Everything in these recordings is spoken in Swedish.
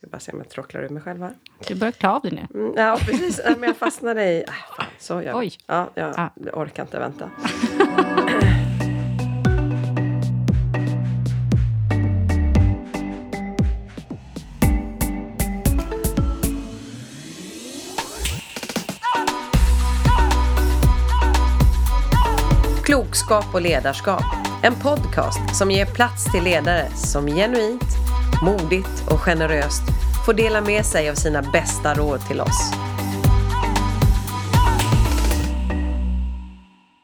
ska bara se om jag tråcklar ur mig själv här. Du börjar klä av dig nu. Mm, ja, precis. Men jag fastnade i... Äh, fan, så jag, Oj. Ja, jag Ah. orkar inte vänta. Klokskap och ledarskap. En podcast som ger plats till ledare som genuint, modigt och generöst får dela med sig av sina bästa råd till oss.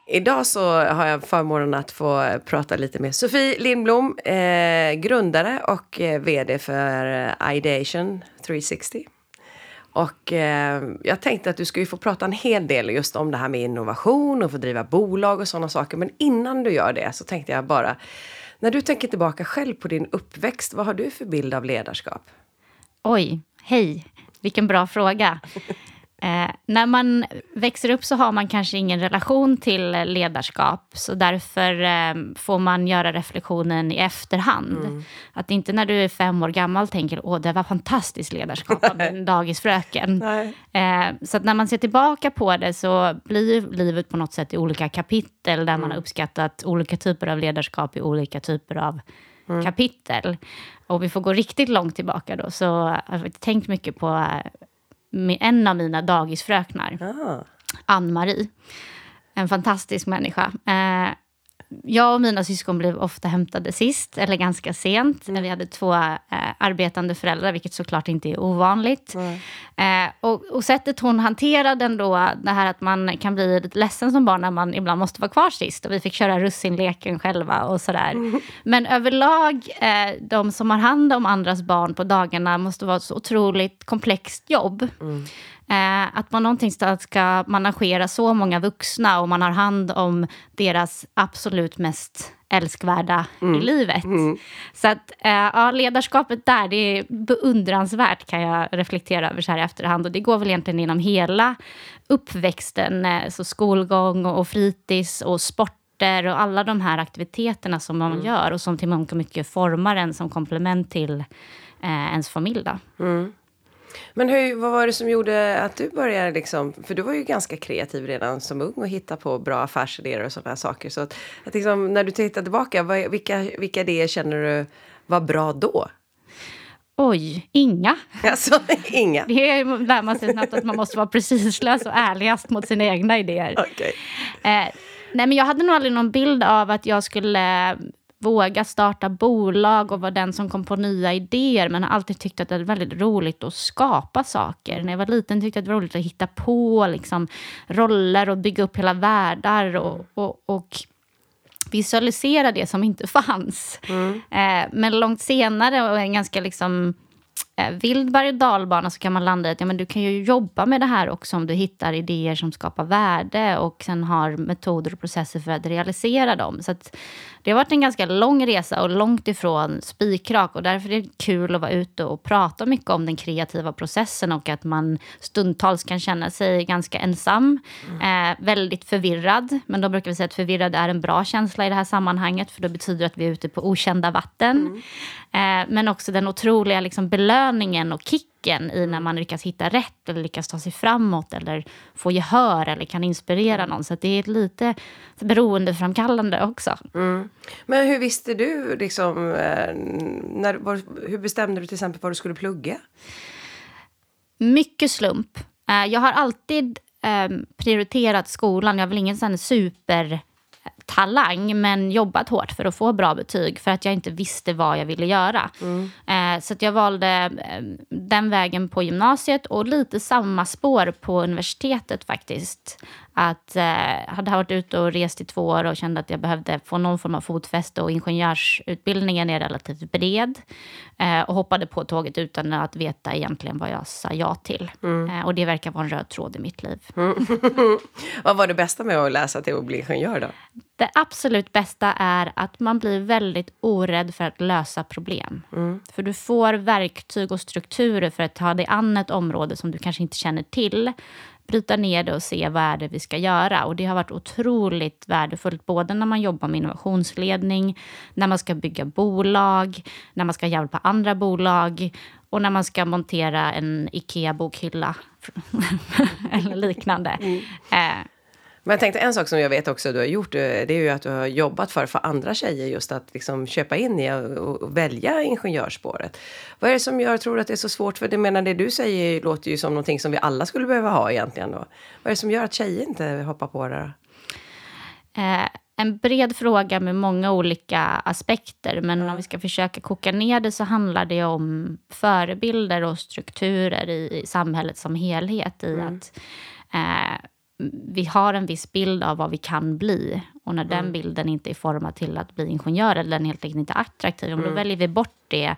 Idag så har jag förmånen att få prata lite med Sofie Lindblom, eh, grundare och eh, VD för eh, Ideation 360. Och eh, jag tänkte att du ska ju få prata en hel del just om det här med innovation och få driva bolag och sådana saker. Men innan du gör det så tänkte jag bara, när du tänker tillbaka själv på din uppväxt, vad har du för bild av ledarskap? Oj, hej. Vilken bra fråga. Eh, när man växer upp så har man kanske ingen relation till ledarskap. Så därför eh, får man göra reflektionen i efterhand. Att inte när du är fem år gammal tänker åh det var fantastiskt ledarskap av min dagisfröken. Eh, så att när man ser tillbaka på det så blir livet på något sätt i olika kapitel där man har uppskattat olika typer av ledarskap i olika typer av kapitel. Och vi får gå riktigt långt tillbaka då, så jag har tänkt mycket på eh, med en av mina dagisfröknar, Ah. Ann-Marie. En fantastisk människa. Eh, jag och mina syskon blev ofta hämtade sist, eller ganska sent. Vi hade två eh, arbetande föräldrar, vilket såklart inte är ovanligt. Eh, och, och sättet hon hanterade ändå, det här att man kan bli lite ledsen som barn när man ibland måste vara kvar sist. Och vi fick köra russinleken själva och sådär. Men överlag, eh, de som har hand om andras barn på dagarna måste vara ett så otroligt komplext jobb. Eh, att man någonstans ska managera så många vuxna och man har hand om deras absolut mest älskvärda i livet. Så att eh, ja, ledarskapet där, det är beundransvärt kan jag reflektera över så här i efterhand. Och det går väl egentligen genom hela uppväxten, eh, så skolgång och fritids och sporter och alla de här aktiviteterna som man gör och som till mångt och mycket formar en som komplement till eh, ens familj. Då. Men hur, vad var det som gjorde att du började liksom, för du var ju ganska kreativ redan som ung och hitta på bra affärsidéer och sådana här saker. Så att, att liksom, när du tittar tillbaka, vad, vilka, vilka idéer känner du var bra då? Oj, inga. Alltså, inga. Det lär man sig snabbt att man måste vara precislös och ärligast mot sina egna idéer. Okej. Eh, nej, men jag hade nog aldrig någon bild av att jag skulle våga starta bolag och vara den som kom på nya idéer. Men har alltid tyckt att det är väldigt roligt att skapa saker. När jag var liten tyckte jag att det var roligt att hitta på liksom, roller och bygga upp hela världar. Och, och, och visualisera det som inte fanns. Eh, men långt senare och en ganska liksom eh, vild berg och dalbana så kan man landa i att ja, men du kan ju jobba med det här också om du hittar idéer som skapar värde och sen har metoder och processer för att realisera dem. Så att det har varit en ganska lång resa och långt ifrån spikrak och därför är det kul att vara ute och prata mycket om den kreativa processen och att man stundtals kan känna sig ganska ensam, eh, väldigt förvirrad. Men då brukar vi säga att förvirrad är en bra känsla i det här sammanhanget för det betyder att vi är ute på okända vatten. Eh, men också den otroliga liksom, belöningen och kicken i när man lyckas hitta rätt eller lyckas ta sig framåt eller få gehör eller kan inspirera någon. Så det är ett lite beroendeframkallande också. Men hur visste du, liksom, eh, när, var, hur bestämde du till exempel vad du skulle plugga? Mycket slump. Eh, jag har alltid eh, prioriterat skolan. Jag är väl ingen sån supertalang, men jobbat hårt för att få bra betyg för att jag inte visste vad jag ville göra. Eh, så jag valde eh, den vägen på gymnasiet och lite samma spår på universitetet faktiskt. Att eh, hade varit ute och rest i två år och kände att jag behövde få någon form av fotfäste och ingenjörsutbildningen är relativt bred. Eh, och hoppade på tåget utan att veta egentligen vad jag sa ja till. Eh, och det verkar vara en röd tråd i mitt liv. Vad var det bästa med att läsa till att bli ingenjör då? Det absolut bästa är att man blir väldigt orädd för att lösa problem. För du får verktyg och strukturer för att ta dig an ett område som du kanske inte känner till. Bryta ner det och se vad är det vi ska göra. Och det har varit otroligt värdefullt, både när man jobbar med innovationsledning, när man ska bygga bolag, när man ska hjälpa andra bolag och när man ska montera en IKEA-bokhylla eller liknande. Mm. Eh, men jag tänkte en sak som jag vet också du har gjort, eh, det är ju att du har jobbat för, för andra tjejer just att liksom köpa in i och, och välja ingenjörsspåret. Vad är det som gör, tror du att det är så svårt? För det menar det du säger låter ju som någonting som vi alla skulle behöva ha egentligen då. Vad är det som gör att tjejer inte hoppar på det? Eh, en bred fråga med många olika aspekter. Men mm. om vi ska försöka koka ner det så handlar det om förebilder och strukturer i, i samhället som helhet. I mm. att eh, vi har en viss bild av vad vi kan bli. Och när mm. den bilden inte är formad till att bli ingenjör, eller den helt enkelt inte är attraktiv, mm. då väljer vi bort det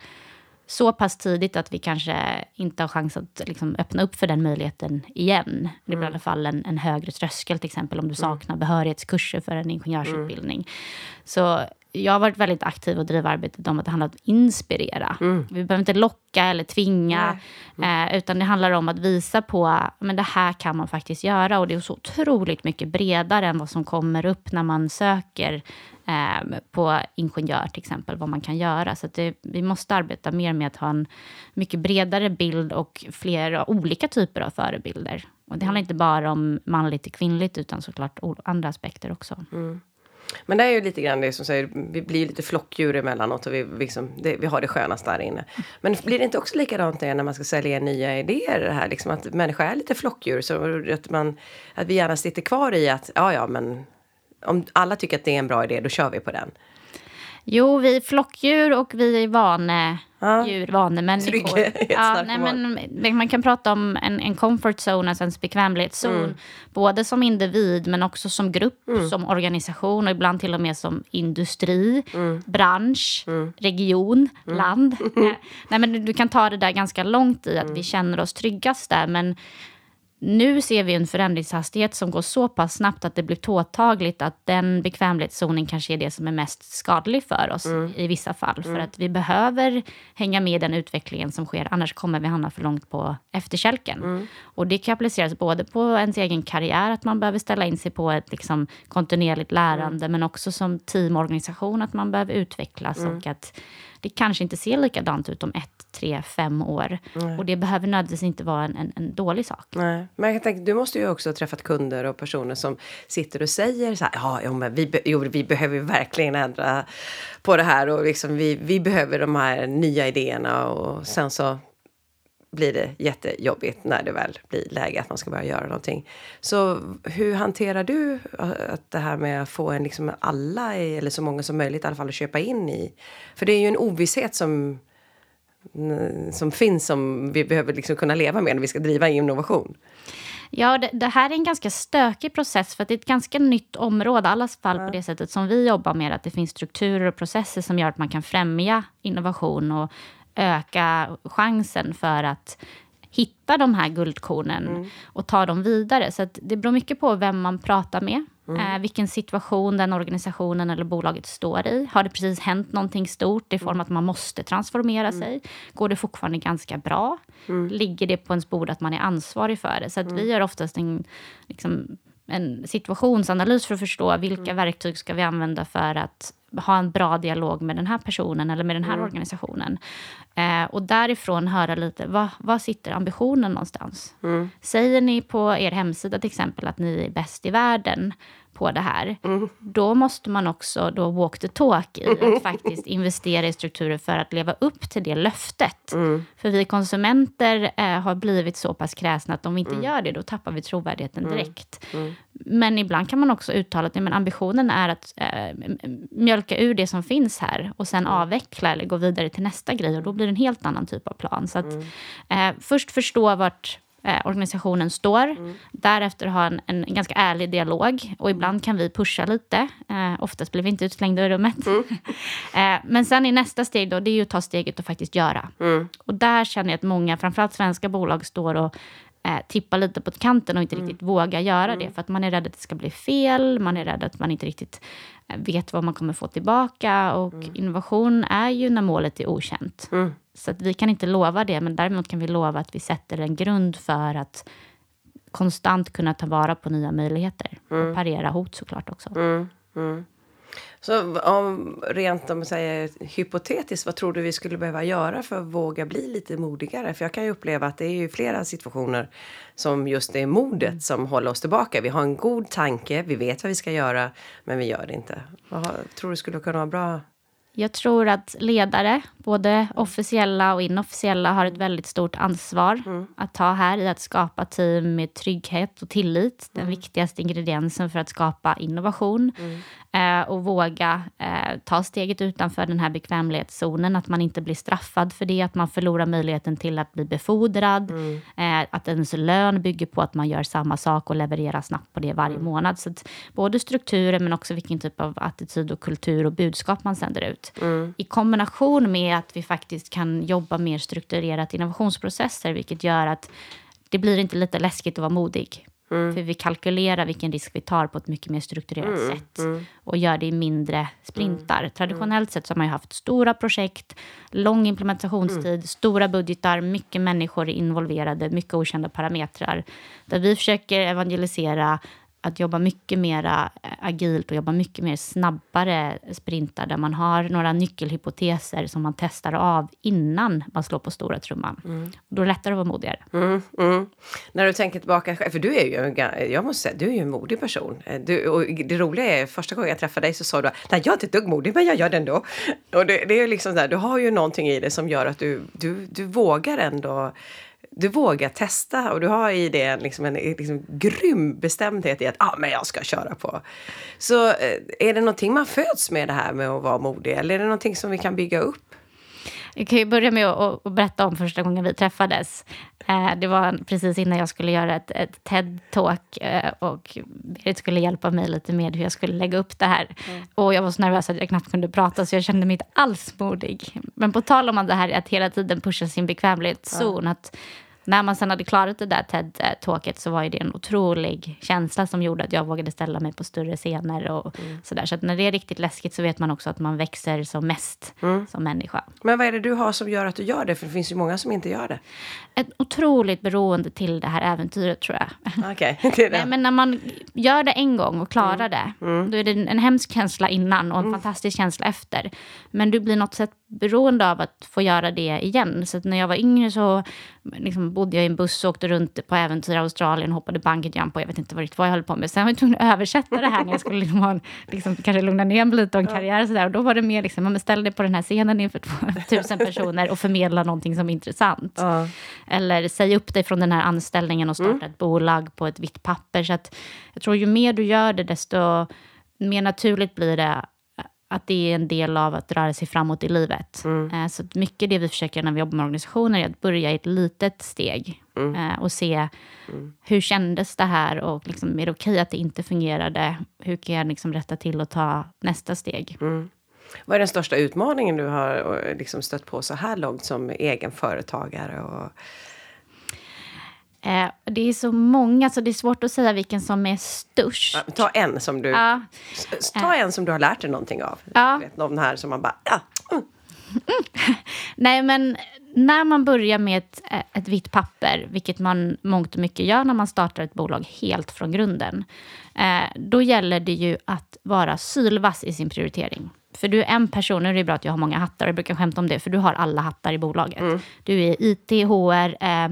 så pass tidigt att vi kanske inte har chans att liksom öppna upp för den möjligheten igen. Det blir mm. i alla fall en, en högre tröskel, till exempel om du mm. saknar behörighetskurser för en ingenjörsutbildning. Mm. Så jag har varit väldigt aktiv och driver arbetet om att det handlar om att inspirera. Mm. Vi behöver inte locka eller tvinga, mm. eh, utan det handlar om att visa på att det här kan man faktiskt göra. Och det är så otroligt mycket bredare än vad som kommer upp när man söker eh, på ingenjör till exempel, vad man kan göra. Så det, vi måste arbeta mer med att ha en mycket bredare bild och flera olika typer av förebilder. Och det handlar inte bara om manligt och kvinnligt, utan såklart andra aspekter också. Mm. Men det är ju lite grann det som säger, vi blir lite flockdjur emellanåt och vi, liksom, det, vi har det skönast där inne. Men blir det inte också likadant när man ska sälja nya idéer? Det här, liksom att människa är lite flockdjur, så att, man, att vi gärna sitter kvar i att ja, ja, men om alla tycker att det är en bra idé, då kör vi på den. Jo, vi är flockdjur och vi är vane ja. djur, vanemänniskor. Ja, nej, men, man kan prata om en, en comfort zone, alltså en bekvämlighetszon. Mm. Både som individ men också som grupp, mm. som organisation och ibland till och med som industri, mm. bransch, mm. region, mm. land. nej, men du kan ta det där ganska långt i att vi mm. känner oss tryggast där. Men nu ser vi en förändringshastighet som går så pass snabbt att det blir påtagligt att den bekvämlighetszonen kanske är det som är mest skadlig för oss mm. i vissa fall. Mm. För att vi behöver hänga med den utvecklingen som sker, annars kommer vi hamna för långt på efterkälken. Mm. Och det kan appliceras både på ens egen karriär, att man behöver ställa in sig på ett liksom, kontinuerligt lärande, mm. men också som teamorganisation, att man behöver utvecklas mm. och att det kanske inte ser likadant ut om ett, tre, fem år. Nej. Och det behöver nödvändigtvis inte vara en, en, en, dålig sak. Nej. Men jag tänker, du måste ju också ha träffat kunder och personer som sitter och säger så här, ja, men vi, jo, vi behöver verkligen ändra på det här och liksom vi, vi behöver de här nya idéerna och sen så blir det jättejobbigt när det väl blir läge att man ska börja göra någonting. Så hur hanterar du att det här med att få en liksom alla, eller så många som möjligt i alla fall, att köpa in i? För det är ju en ovisshet som, som finns som vi behöver liksom kunna leva med när vi ska driva innovation. Ja, det, det, här är en ganska stökig process för det är ett ganska nytt område, i alla fall på det sättet som vi jobbar med, att det finns strukturer och processer som gör att man kan främja innovation och öka chansen för att hitta de här guldkornen mm. och ta dem vidare. Så det beror mycket på vem man pratar med. Mm. Eh, vilken situation den organisationen eller bolaget står i. Har det precis hänt någonting stort i form av att man måste transformera mm. sig? Går det fortfarande ganska bra? Mm. Ligger det på ens bord att man är ansvarig för det? Så att vi mm. gör oftast en, liksom, en situationsanalys för att förstå vilka mm. verktyg ska vi använda för att ha en bra dialog med den här personen eller med den här mm. organisationen. Eh, och därifrån höra lite, vad, vad sitter ambitionen någonstans? Mm. Säger ni på er hemsida till exempel att ni är bäst i världen på det här, mm. då måste man också då walk the talk i att faktiskt investera i strukturer för att leva upp till det löftet. Mm. För vi konsumenter eh, har blivit så pass kräsna att om vi inte mm. gör det, då tappar vi trovärdigheten mm. direkt. Mm. Men ibland kan man också uttala att men ambitionen är att eh, mjölka ur det som finns här och sen mm. avveckla eller gå vidare till nästa grej och då blir det en helt annan typ av plan. Så att, eh, först förstå vart eh, organisationen står. Mm. Därefter ha en, en, ganska ärlig dialog. Och ibland kan vi pusha lite. Eh, oftast blir vi inte utslängda ur rummet. Mm. eh, men sen i nästa steg då, det är ju att ta steget och faktiskt göra. Mm. Och där känner jag att många, framförallt svenska bolag, står och eh, tippar lite på kanten och inte mm. riktigt vågar göra det. Mm. För att man är rädd att det ska bli fel, man är rädd att man inte riktigt eh, vet vad man kommer få tillbaka. Och mm. innovation är ju när målet är okänt. Så vi kan inte lova det, men däremot kan vi lova att vi sätter en grund för att konstant kunna ta vara på nya möjligheter. Och parera hot såklart också. Mm, mm. Så om, rent om säger hypotetiskt, vad tror du vi skulle behöva göra för att våga bli lite modigare? För jag kan ju uppleva att det är ju flera situationer som just det är modet som håller oss tillbaka. Vi har en god tanke, vi vet vad vi ska göra, men vi gör det inte. Vad tror du skulle kunna vara bra jag tror att ledare, både officiella och inofficiella, har ett väldigt stort ansvar mm. att ta här i att skapa team med trygghet och tillit. Den mm. viktigaste ingrediensen för att skapa innovation. Mm. Eh, och våga eh, ta steget utanför den här bekvämlighetszonen. Att man inte blir straffad för det, att man förlorar möjligheten till att bli befordrad. Mm. Eh, att ens lön bygger på att man gör samma sak och levererar snabbt på det varje mm. månad. Så både strukturen men också vilken typ av attityd och kultur och budskap man sänder ut. Mm. I kombination med att vi faktiskt kan jobba mer strukturerat innovationsprocesser, vilket gör att det blir inte lite läskigt att vara modig. Mm. För vi kalkylerar vilken risk vi tar på ett mycket mer strukturerat mm. sätt. Mm. Och gör det i mindre sprintar. Mm. Traditionellt sett så har man haft stora projekt, lång implementationstid, mm. stora budgetar, mycket människor involverade, mycket okända parametrar. Där vi försöker evangelisera att jobba mycket mer eh, agilt och jobba mycket mer snabbare sprintar där man har några nyckelhypoteser som man testar av innan man slår på stora trumman. Mm. Då är det lättare att vara modigare. Mm, mm. När du tänker tillbaka, för du är ju, jag måste säga, du är ju en modig person. Eh, du, och det roliga är, första gången jag träffade dig så sa du nej jag är inte ett dugg modig men jag gör det ändå. Och det, det är liksom där, du har ju någonting i det som gör att du, du, du vågar ändå du vågar testa och du har i det liksom en liksom, grym bestämdhet i att ah, men jag ska köra på. Så eh, är det någonting man föds med det här med att vara modig eller är det någonting som vi kan bygga upp? Jag kan ju börja med att, berätta om första gången vi träffades. Eh, det var precis innan jag skulle göra ett, ett TED-talk eh, och Berit skulle hjälpa mig lite med hur jag skulle lägga upp det här. Mm. Och jag var så nervös att jag knappt kunde prata så jag kände mig inte alls modig. Men på tal om det här att hela tiden pusha sin bekvämlighetszon. Ja. Att när man sen hade klarat det där TED-talket så var det en otrolig känsla som gjorde att jag vågade ställa mig på större scener och mm. sådär. Så att när det är riktigt läskigt så vet man också att man växer som mest mm. som människa. Men vad är det du har som gör att du gör det? För det finns ju många som inte gör det. Ett otroligt beroende till det här äventyret tror jag. Okej, okay, det är det. Men när man gör det en gång och klarar mm. det, mm. då är det en hemsk känsla innan och en mm. fantastisk känsla efter. Men du blir något sätt beroende av att få göra det igen. Så när jag var yngre så liksom bodde jag i en buss och åkte runt på äventyr i Australien, hoppade bungyjump och jag vet inte vad, vad jag höll på med. Sen var jag tvungen att översätta det här när jag skulle liksom ha, liksom, kanske lugna ner mig lite och en karriär. Och, så där. och då var det mer liksom, man ställ dig på den här scenen inför 2000 personer och förmedla någonting som är intressant. Ja. Eller säg upp dig från den här anställningen och starta mm. ett bolag på ett vitt papper. Så att, jag tror ju mer du gör det, desto mer naturligt blir det att det är en del av att röra sig framåt i livet. Mm. Eh, så mycket det vi försöker när vi jobbar med organisationer är att börja i ett litet steg mm. Eh, och se mm. hur kändes det här och liksom, är det okej att det inte fungerade? Hur kan jag liksom rätta till och ta nästa steg? Mm. Vad är den största utmaningen du har eh, liksom stött på så här långt som egen företagare? Och Eh, det är så många, så det är svårt att säga vilken som är störst. Ja, ta en som du, ja. ta en som du har lärt dig någonting av. Ja. Vet, någon här som man bara, ja. Mm. Nej, men när man börjar med ett, eh, ett vitt papper, vilket man mångt och mycket gör när man startar ett bolag helt från grunden, eh, då gäller det ju att vara sylvass i sin prioritering. För du är en person, nu är det bra att jag har många hattar, jag brukar skämta om det, för du har alla hattar i bolaget. Mm. Du är IT, HR, eh,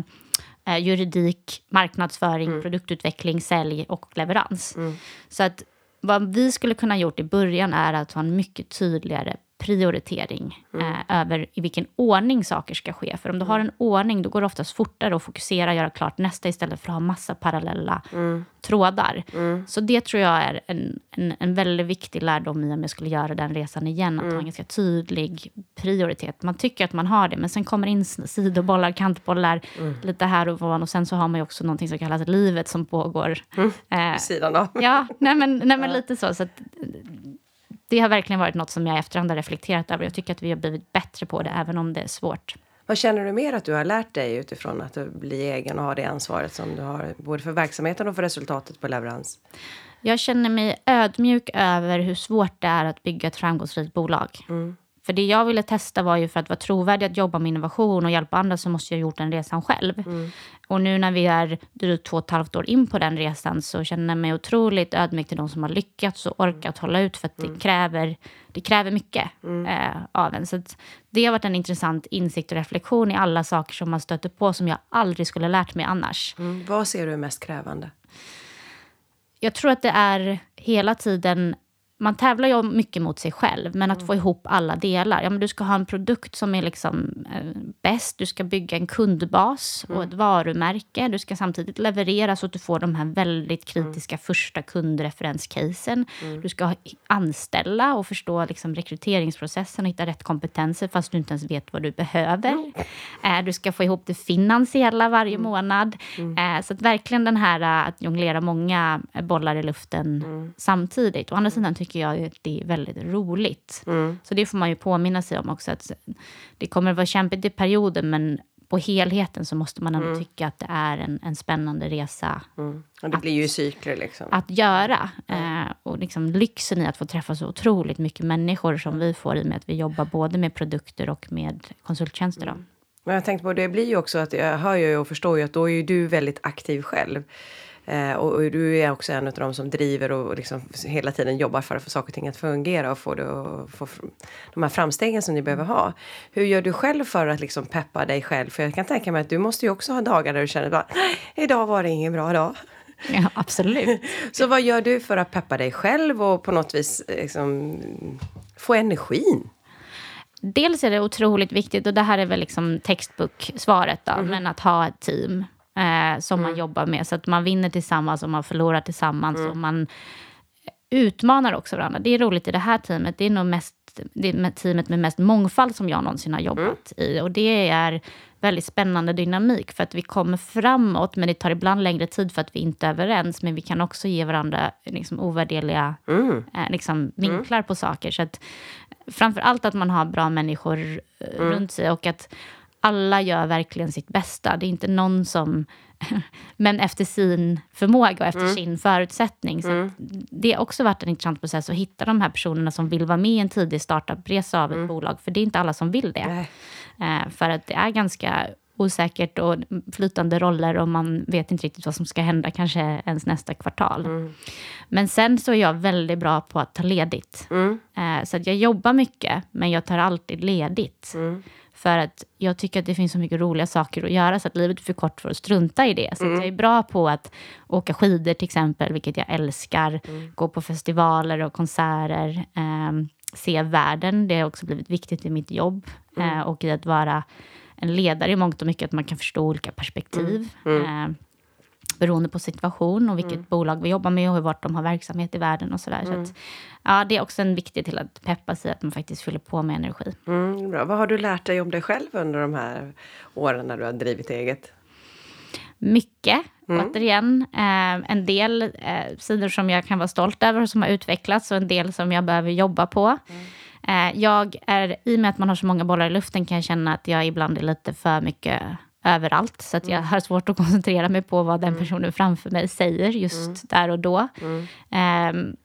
eh, juridik, marknadsföring, mm. produktutveckling, sälj och leverans. Mm. Så att vad vi skulle kunna gjort i början är att ha en mycket tydligare prioritering mm. eh, över i vilken ordning saker ska ske. För om du har en ordning, då går det oftast fortare att fokusera och göra klart nästa istället för att ha massa parallella mm. trådar. Mm. Så det tror jag är en, en, en, väldigt viktig lärdom i om jag skulle göra den resan igen. Att ha en mm. ganska tydlig prioritet. Man tycker att man har det, men sen kommer in sidobollar, kantbollar, mm. lite här och var. Och sen så har man ju också någonting som kallas livet som pågår. Mm. Eh, sidan av. Ja, nej men, nej men lite så. så att, det har verkligen varit något som jag i efterhand har reflekterat över. Jag tycker att vi har blivit bättre på det, även om det är svårt. Vad känner du mer att du har lärt dig utifrån att bli egen och ha det ansvaret som du har både för verksamheten och för resultatet på leverans? Jag känner mig ödmjuk över hur svårt det är att bygga ett framgångsrikt bolag. Mm. För det jag ville testa var ju för att vara trovärdig att jobba med innovation och hjälpa andra så måste jag ha gjort den resan själv. Mm. Och nu när vi är drygt två och ett halvt år in på den resan så känner jag mig otroligt ödmjuk till de som har lyckats och orkat hålla ut för att det, mm. kräver, det kräver mycket mm. eh, av en. Så det har varit en intressant insikt och reflektion i alla saker som man stöter på som jag aldrig skulle lärt mig annars. Mm. Vad ser du är mest krävande? Jag tror att det är hela tiden man tävlar ju mycket mot sig själv, men att mm. få ihop alla delar. Ja, men du ska ha en produkt som är liksom, eh, bäst, du ska bygga en kundbas mm. och ett varumärke. Du ska samtidigt leverera så att du får de här väldigt kritiska mm. första kundreferenscasen. Mm. Du ska anställa och förstå liksom, rekryteringsprocessen och hitta rätt kompetenser fast du inte ens vet vad du behöver. Eh, du ska få ihop det finansiella varje mm. månad. Mm. Eh, så att verkligen den här eh, att jonglera många bollar i luften samtidigt. Å andra sidan tycker jag att det är väldigt roligt. Mm. Så det får man ju påminna sig om också. Att det kommer att vara kämpigt i perioder, men på helheten så måste man ändå mm. tycka att det är en, en spännande resa. Mm. Och det att, blir ju cykler liksom. Att göra. Eh, och liksom lyxen i att få träffa så otroligt mycket människor som vi får i och med att vi jobbar både med produkter och med konsulttjänster. Mm. Men jag tänkte på, det blir ju också att jag hör ju och förstår ju att då är ju du väldigt aktiv själv. Eh, och, och, du är också en av de som driver och liksom hela tiden jobbar för att få saker och ting att fungera och få, det och få de här framstegen som ni behöver ha. Hur gör du själv för att liksom peppa dig själv? För jag kan tänka mig att du måste ju också ha dagar där du känner att idag var det ingen bra dag. Ja, absolut. Så vad gör du för att peppa dig själv och på något vis liksom, få energin? Dels är det otroligt viktigt, och det här är väl liksom textbook-svaret, mm. men att ha ett team eh, som mm. man jobbar med. Så att man vinner tillsammans och man förlorar tillsammans. Mm. Och man utmanar också varandra. Det är roligt i det här teamet. Det är nog mest det är teamet med mest mångfald som jag någonsin har jobbat mm. i. Och det är väldigt spännande dynamik för att vi kommer framåt men det tar ibland längre tid för att vi inte är överens. Men vi kan också ge varandra liksom, ovärdeliga mm. eh, liksom, mm. vinklar på saker. Så att, framför allt att man har bra människor eh, mm. runt sig och att alla gör verkligen sitt bästa. Det är inte någon som... men efter sin förmåga och efter mm. sin förutsättning. Så mm. Det har också varit en intressant process att hitta de här personerna som vill vara med i en tidig startupresa av ett mm. bolag. För det är inte alla som vill det. Eh, för att det är ganska osäkert och flytande roller och man vet inte riktigt vad som ska hända kanske ens nästa kvartal. Mm. Men sen så är jag väldigt bra på att ta ledigt. Mm. Eh, så att jag jobbar mycket, men jag tar alltid ledigt. Mm. För att jag tycker att det finns så mycket roliga saker att göra så att livet är för kort för att strunta i det. Så mm. jag är bra på att åka skidor till exempel, vilket jag älskar. Mm. Gå på festivaler och konserter. Eh, se världen, det har också blivit viktigt i mitt jobb. Mm. Eh, och i att vara en ledare i mångt och mycket, att man kan förstå olika perspektiv. Eh, beroende på situation och vilket mm. bolag vi jobbar med och vart de har verksamhet i världen och sådär. Mm. Så att, ja, det är också en viktig till att peppa sig, att man faktiskt fyller på med energi. Mm, bra. Vad har du lärt dig om dig själv under de här åren när du har drivit eget? Mycket. Mm. Återigen, eh, en del eh, sidor som jag kan vara stolt över och som har utvecklats och en del som jag behöver jobba på. Mm. Eh, jag är, I och med att man har så många bollar i luften kan jag känna att jag ibland är lite för mycket överallt. Så att jag mm. har svårt att koncentrera mig på vad den mm. personen framför mig säger just mm. där och då. Um,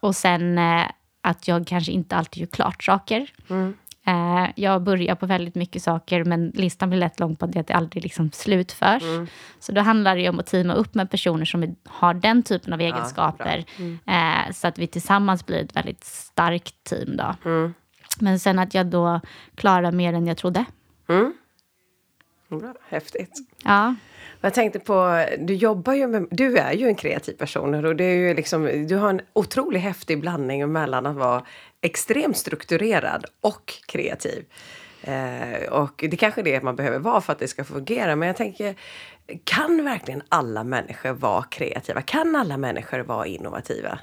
och sen uh, att jag kanske inte alltid gör klart saker. Mm. Uh, jag börjar på väldigt mycket saker men listan blir lätt lång på det att det aldrig liksom slutförs. Mm. Så då handlar det om att teama upp med personer som har den typen av egenskaper. Ja, mm. uh, så att vi tillsammans blir ett väldigt starkt team. Då. Men sen att jag då klarar mer än jag trodde. Häftigt. Ja. Jag tänkte på, du jobbar ju med, du är ju en kreativ person och det är ju liksom, du har en otroligt häftig blandning mellan att vara extremt strukturerad och kreativ. Eh, och det kanske är det man behöver vara för att det ska fungera. Men jag tänker, kan verkligen alla människor vara kreativa? Kan alla människor vara innovativa?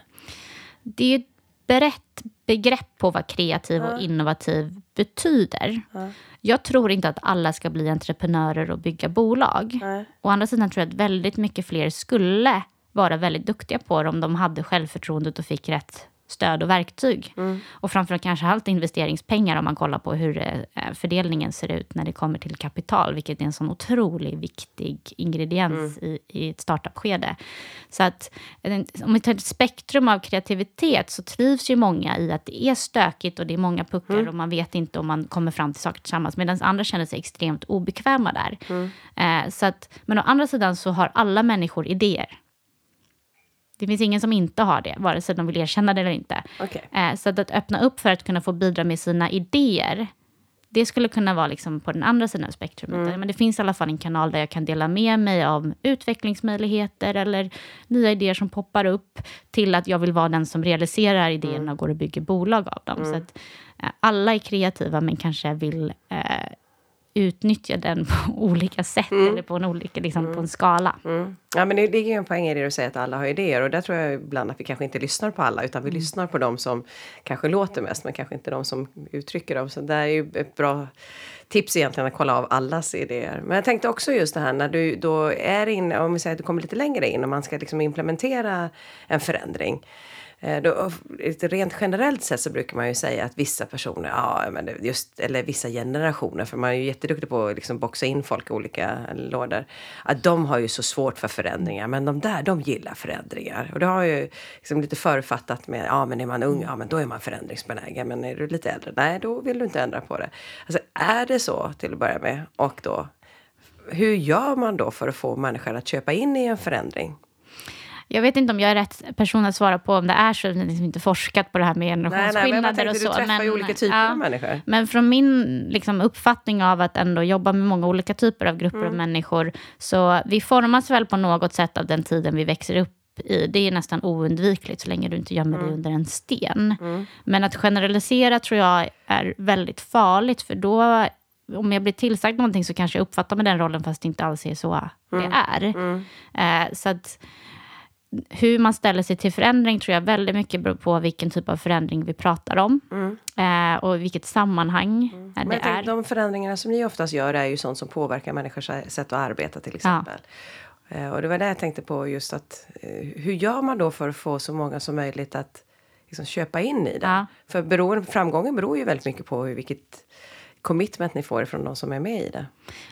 Det är ett brett begrepp på vad kreativ och innovativ betyder. Ja. Jag tror inte att alla ska bli entreprenörer och bygga bolag. Nej. Å andra sidan tror jag att väldigt mycket fler skulle vara väldigt duktiga på det om de hade självförtroendet och fick rätt stöd och verktyg. Mm. Och framförallt kanske allt investeringspengar om man kollar på hur eh, fördelningen ser ut när det kommer till kapital, vilket är en sån otroligt viktig ingrediens mm. i, i ett startup-skede. Så att om vi tar ett spektrum av kreativitet så trivs ju många i att det är stökigt och det är många puckar mm. och man vet inte om man kommer fram till saker tillsammans, medan andra känner sig extremt obekväma där. Mm. Eh, så att, men å andra sidan så har alla människor idéer. Det finns ingen som inte har det, vare sig de vill erkänna det eller inte. Okay. Eh, så att, att öppna upp för att kunna få bidra med sina idéer, det skulle kunna vara liksom på den andra sidan av spektrumet. Mm. Men det finns i alla fall en kanal där jag kan dela med mig av utvecklingsmöjligheter eller nya idéer som poppar upp till att jag vill vara den som realiserar idéerna mm. och går och bygger bolag av dem. Mm. Så att, eh, alla är kreativa men kanske vill eh, utnyttja den på olika sätt mm. eller på en, olika, liksom, mm. på en skala. Mm. Ja, men det ligger en poäng i det du säger att alla har idéer och där tror jag ibland att vi kanske inte lyssnar på alla utan vi mm. lyssnar på de som kanske låter mest men kanske inte de som uttrycker dem. Så det är ju ett bra tips egentligen att kolla av allas idéer. Men jag tänkte också just det här när du då är inne, om vi säger att du kommer lite längre in och man ska liksom implementera en förändring. Eh, då, rent generellt sett så brukar man ju säga att vissa personer, ja, men just, eller vissa generationer, för man är ju jätteduktig på att liksom boxa in folk i olika lådor, att de har ju så svårt för förändringar, men de där, de gillar förändringar. Och det har ju liksom lite författat med, ja men är man ung, ja men då är man förändringsbenägen, men är du lite äldre, nej då vill du inte ändra på det. Alltså är det så till att börja med, och då, hur gör man då för att få människor att köpa in i en förändring? Jag vet inte om jag är rätt person att svara på om det är så. Jag har liksom inte forskat på det här med generationsskillnader och så. Du träffar ju olika typer ja, av människor. Men från min liksom, uppfattning av att ändå jobba med många olika typer av grupper mm. av människor. Så vi formas väl på något sätt av den tiden vi växer upp i. Det är nästan oundvikligt så länge du inte gömmer mm. dig under en sten. Mm. Men att generalisera tror jag är väldigt farligt. För då om jag blir tillsagd någonting så kanske jag uppfattar med den rollen fast det inte alls är så mm. det är. Mm. Eh, så att hur man ställer sig till förändring tror jag väldigt mycket beror på vilken typ av förändring vi pratar om. Mm. Eh, och vilket sammanhang mm. det Men är. De förändringarna som ni oftast gör är ju sånt som påverkar människors sätt att arbeta till exempel. Ja. Eh, och det var det jag tänkte på just att eh, hur gör man då för att få så många som möjligt att liksom, köpa in i det? Ja. För beror, framgången beror ju väldigt mycket på hur, vilket commitment ni får från de som är med i det?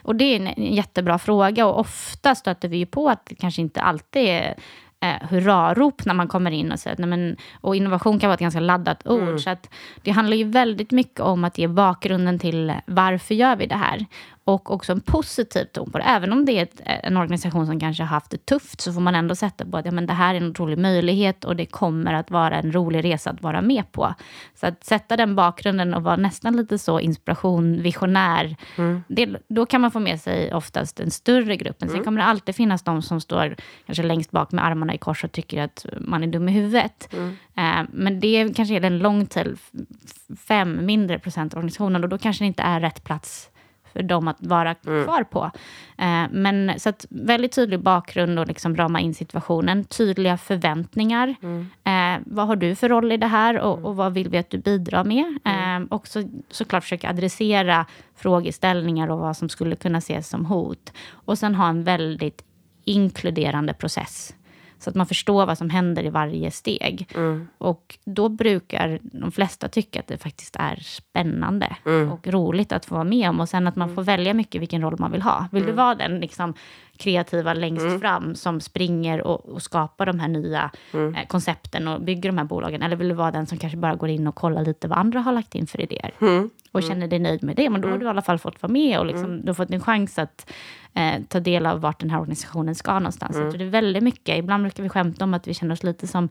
Och det är en jättebra fråga och ofta stöter vi ju på att det kanske inte alltid är eh, hurrarop när man kommer in och säger nej men, och innovation kan vara ett ganska laddat ord. Mm. Så att det handlar ju väldigt mycket om att ge bakgrunden till varför gör vi det här och också en positiv ton på det. Även om det är ett, en organisation som kanske har haft det tufft så får man ändå sätta på att ja, men det här är en otrolig möjlighet och det kommer att vara en rolig resa att vara med på. Så att sätta den bakgrunden och vara nästan lite så inspiration, visionär, mm. det, då kan man få med sig oftast en större grupp. Men mm. sen kommer det alltid finnas de som står kanske längst bak med armarna i kors och tycker att man är dum i huvudet. Mm. Uh, men det kanske är en lång till fem mindre procent av organisationen och då kanske det inte är rätt plats för dem att vara mm. kvar på. Eh, men så att väldigt tydlig bakgrund och liksom rama in situationen. Tydliga förväntningar. Mm. Eh, vad har du för roll i det här och, mm. och vad vill vi att du bidrar med? Mm. Eh, och så, såklart försöka adressera frågeställningar och vad som skulle kunna ses som hot. Och sen ha en väldigt inkluderande process. Så att man förstår vad som händer i varje steg. Mm. Och då brukar de flesta tycka att det faktiskt är spännande mm. och roligt att få vara med om. Och sen att man mm. får välja mycket vilken roll man vill ha. Vill du mm. vara den liksom, kreativa längst mm. fram som springer och, och, skapar de här nya mm. eh, koncepten och bygger de här bolagen? Eller vill du vara den som kanske bara går in och kollar lite vad andra har lagt in för idéer? Mm. Och mm. känner dig nöjd med det, men då har du i alla fall fått vara med och liksom, mm. du har fått en chans att eh, ta del av vart den här organisationen ska någonstans. Så det är väldigt mycket, ibland brukar vi skämta om att vi känner oss lite som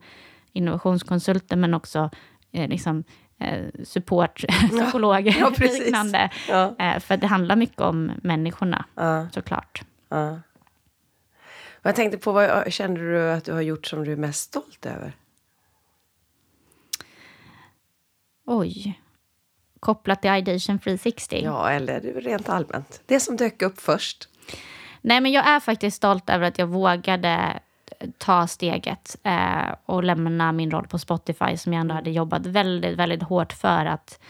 innovationskonsulter, men också eh, liksom, eh, support, psykologer ja, ja, liknande. Ja. Eh, för det handlar mycket om människorna, ja. såklart. Ja. Jag tänkte på vad känner du att du har gjort som du är mest stolt över? Oj. Kopplat till Ideation 360? Ja, eller rent allmänt. Det som dök upp först. Nej, men jag är faktiskt stolt över att jag vågade ta steget eh, och lämna min roll på Spotify som jag ändå hade jobbat väldigt, väldigt hårt för att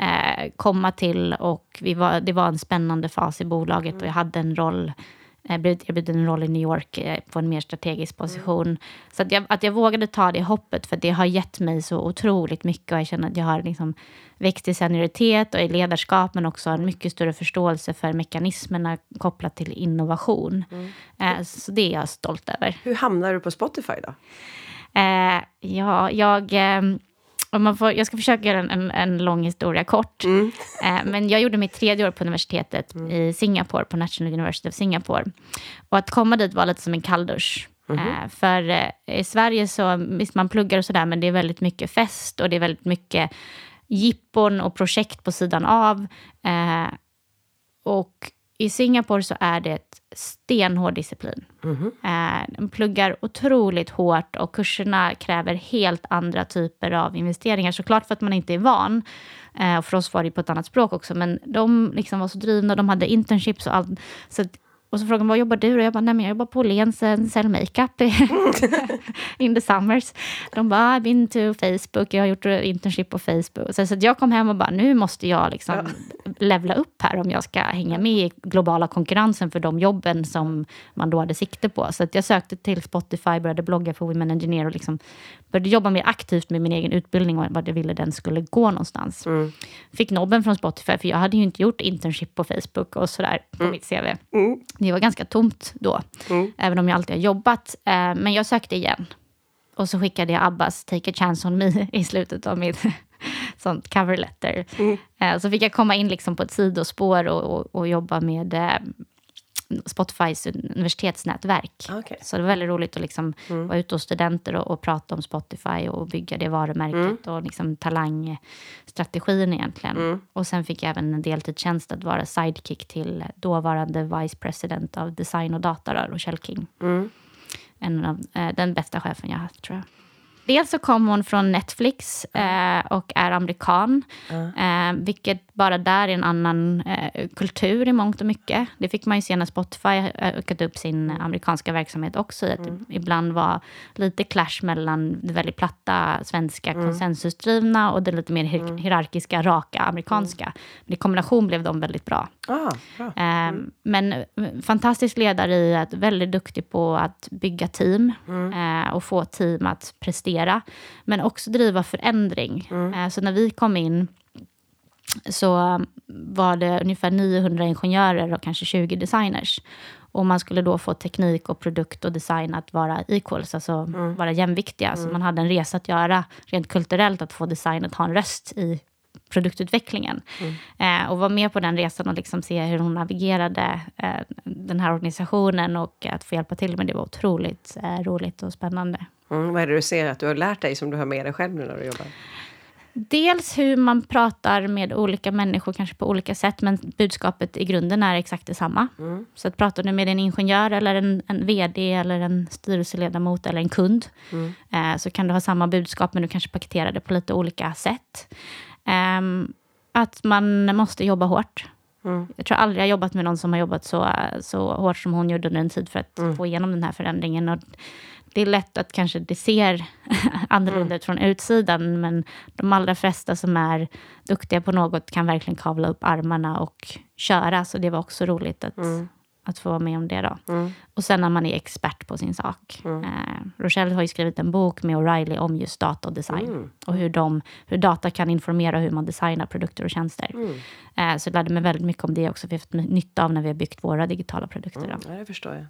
eh, komma till. Och vi var, det var en spännande fas i bolaget och jag hade en roll eh, blivit erbjuden en roll i New York eh, på en mer strategisk position. Mm. Så att jag, att jag vågade ta det hoppet, för det har gett mig så otroligt mycket. Och jag känner att jag har liksom växt i senioritet och i ledarskap, men också en mycket större förståelse för mekanismerna kopplat till innovation. Mm. Eh, så det är jag stolt över. Hur hamnar du på Spotify då? Eh, ja, jag... Om man får, jag ska försöka göra en, en, en lång historia kort. Mm. Eh, men jag gjorde mitt tredje år på universitetet mm. i Singapore, på National University of Singapore. Och att komma dit var lite som en kalldusch. Mm. För eh, i Sverige så, visst man pluggar och sådär, men det är väldigt mycket fest och det är väldigt mycket jippon och projekt på sidan av. Och i Singapore så är det stenhård disciplin. Mm. Eh, de pluggar otroligt hårt och kurserna kräver helt andra typer av investeringar. Såklart för att man inte är van. Eh, och för oss var det på ett annat språk också. Men de liksom var så drivna, de hade internships och allt. Så och så frågade de, vad jobbar du? Och jag bara, nej men jag jobbar på Åhléns Sell Makeup in the summers. De bara, I've been to Facebook, jag har gjort internship på Facebook. Så, så jag kom hem och bara, nu måste jag liksom ja. levla upp här om jag ska hänga med i globala konkurrensen för de jobben som man då hade sikte på. Så jag sökte till Spotify, började blogga för Women Engineer och liksom började jobba mer aktivt med min egen utbildning och vad jag ville den skulle gå någonstans. Mm. Fick nobben från Spotify, för jag hade ju inte gjort internship på Facebook och sådär på mm. mitt CV. Mm. Det var ganska tomt då, mm. även om jag alltid har jobbat. Eh, men jag sökte igen. Och så skickade jag Abbas Take a chance on me i slutet av mitt sånt cover letter. Mm. Eh, så fick jag komma in liksom på ett sidospår och, och, och jobba med eh, Spotifys universitetsnätverk. Okay. Så det var väldigt roligt att liksom mm. vara ute hos studenter och, och, prata om Spotify och bygga det varumärket mm. och liksom talangstrategin egentligen. Mm. Och sen fick jag även en deltidstjänst att vara sidekick till dåvarande vice president av design och data, Rochelle King. Mm. En av, eh, den bästa chefen jag haft, tror jag. Dels så kom hon från Netflix eh, och är amerikan. Eh, vilket bara där är en annan eh, kultur i mångt och mycket. Det fick man ju se när Spotify ökat upp sin amerikanska verksamhet också. Att mm. ibland var lite clash mellan det väldigt platta svenska mm. konsensusdrivna och det lite mer hier mm. hierarkiska, raka amerikanska. Mm. Men i kombination blev de väldigt bra. Ah, bra. Ehm, mm. Men eh, fantastisk ledare i att väldigt duktig på att bygga team mm. eh, och få team att prestera. Men också driva förändring. Eh, så när vi kom in så var det ungefär 900 ingenjörer och kanske 20 designers. Och man skulle då få teknik och produkt och design att vara equals, alltså mm. vara jämviktiga. Mm. Så man hade en resa att göra rent kulturellt, att få design att ha en röst i produktutvecklingen. Mm. Eh, och vara med på den resan och liksom se hur hon navigerade eh, den här organisationen och att få hjälpa till med det var otroligt eh, roligt och spännande. Mm, vad är det du ser att du har lärt dig som du har med dig själv nu när du jobbar? Dels hur man pratar med olika människor, kanske på olika sätt, men budskapet i grunden är exakt detsamma. Mm. Så att pratar du med en ingenjör, eller en, en vd, eller en styrelseledamot eller en kund, mm. eh, så kan du ha samma budskap, men du kanske paketerar det på lite olika sätt. Eh, att man måste jobba hårt. Mm. Jag tror aldrig jag jobbat med någon som har jobbat så, så hårt som hon gjorde under en tid för att mm. få igenom den här förändringen. Och det är lätt att kanske det ser annorlunda mm. ut från utsidan, men de allra flesta som är duktiga på något kan verkligen kavla upp armarna och köra. Så det var också roligt att, mm. att få vara med om det. Då. Mm. Och sen när man är expert på sin sak. Mm. Eh, Rochelle har ju skrivit en bok med O'Reilly om just data och design. Mm. Och hur, de, hur data kan informera hur man designar produkter och tjänster. Mm. Eh, så jag lärde mig väldigt mycket om det också, för jag har fått nytta av när vi har byggt våra digitala produkter. Mm, ja, det förstår jag.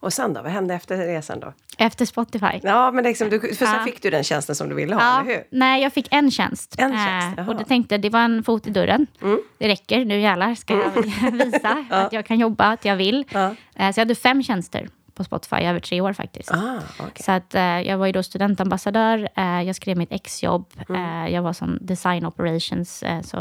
Och sen då, vad hände efter resan då? Efter Spotify? Ja, men liksom, du, för sen fick du den tjänsten som du ville ha, ja, eller hur? Nej, jag fick en tjänst. En tjänst eh, och det tänkte, det var en fot i dörren. Mm. Det räcker, nu jävlar ska jag mm. visa ja. att jag kan jobba, att jag vill. Ja. Eh, så jag hade fem tjänster på Spotify över tre år faktiskt. Ah, okay. Så att, eh, jag var ju då studentambassadör, eh, jag skrev mitt exjobb, mm. eh, jag var som design operations eh, så,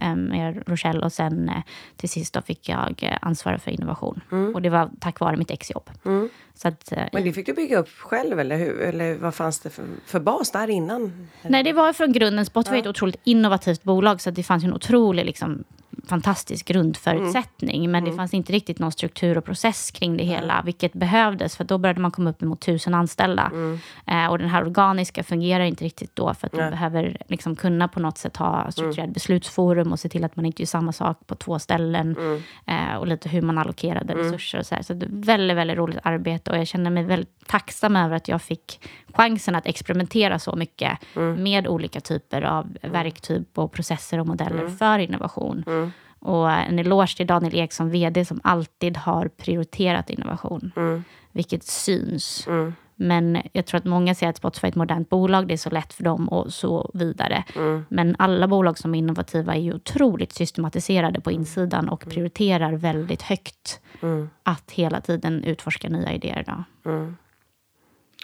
eh, med Rochelle och sen till sist då fick jag ansvara för innovation. Mm. Och det var tack vare mitt exjobb. Mm. Så att, Men det fick du bygga upp själv eller, hur? eller vad fanns det för, för bas där innan? Nej, det var från grunden. Spotify ja. är ett otroligt innovativt bolag så det fanns en otrolig liksom, fantastisk grundförutsättning. Mm. Men det fanns inte riktigt någon struktur och process kring det hela. Vilket behövdes, för då började man komma upp mot tusen anställda. Mm. Eh, och den här organiska fungerar inte riktigt då. För att man behöver liksom kunna på något sätt ha strukturerad mm. beslutsforum och se till att man inte gör samma sak på två ställen. Mm. Eh, och lite hur man allokerade mm. resurser och så här. Så det är väldigt, väldigt roligt arbete. Och jag känner mig väldigt tacksam över att jag fick chansen att experimentera så mycket mm. med olika typer av verktyg och processer och modeller mm. för innovation. Mm. Och en eloge till Daniel Ek vd som alltid har prioriterat innovation. Mm. Vilket syns. Mm. Men jag tror att många säger att Spotify är ett modernt bolag, det är så lätt för dem och så vidare. Mm. Men alla bolag som är innovativa är ju otroligt systematiserade på insidan och prioriterar väldigt högt mm. att hela tiden utforska nya idéer. Då. Mm.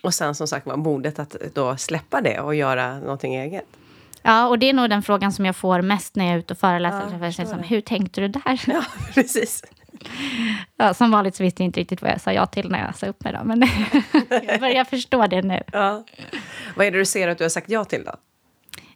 Och sen som sagt var modet att då släppa det och göra någonting eget. Ja, och det är nog den frågan som jag får mest när jag är ute och föreläser. Ja, liksom, hur tänkte du där? Ja, precis. Ja, som vanligt så visste jag inte riktigt vad jag sa ja till när jag sa upp mig. Då, men jag börjar förstå det nu. Ja. Vad är det du ser att du har sagt ja till då?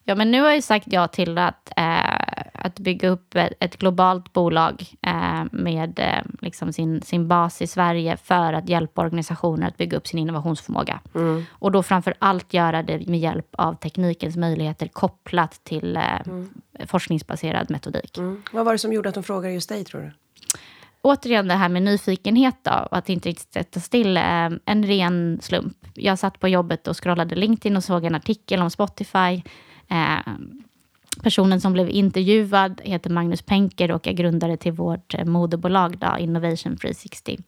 Ja, men nu har jag sagt ja till att, eh, att bygga upp ett, globalt bolag eh, med eh, liksom sin, sin bas i Sverige för att hjälpa organisationer att bygga upp sin innovationsförmåga. Mm. Och då framför allt göra det med hjälp av teknikens möjligheter kopplat till eh, mm. forskningsbaserad metodik. Mm. Vad var det som gjorde att de frågade just dig, tror du? återigen det här med nyfikenhet då, och att inte riktigt sätta still. En ren slump. Jag satt på jobbet och scrollade LinkedIn och såg en artikel om Spotify. Personen som blev intervjuad heter Magnus Penker och är grundare till vårt eh, moderbolag då, Innovation 360.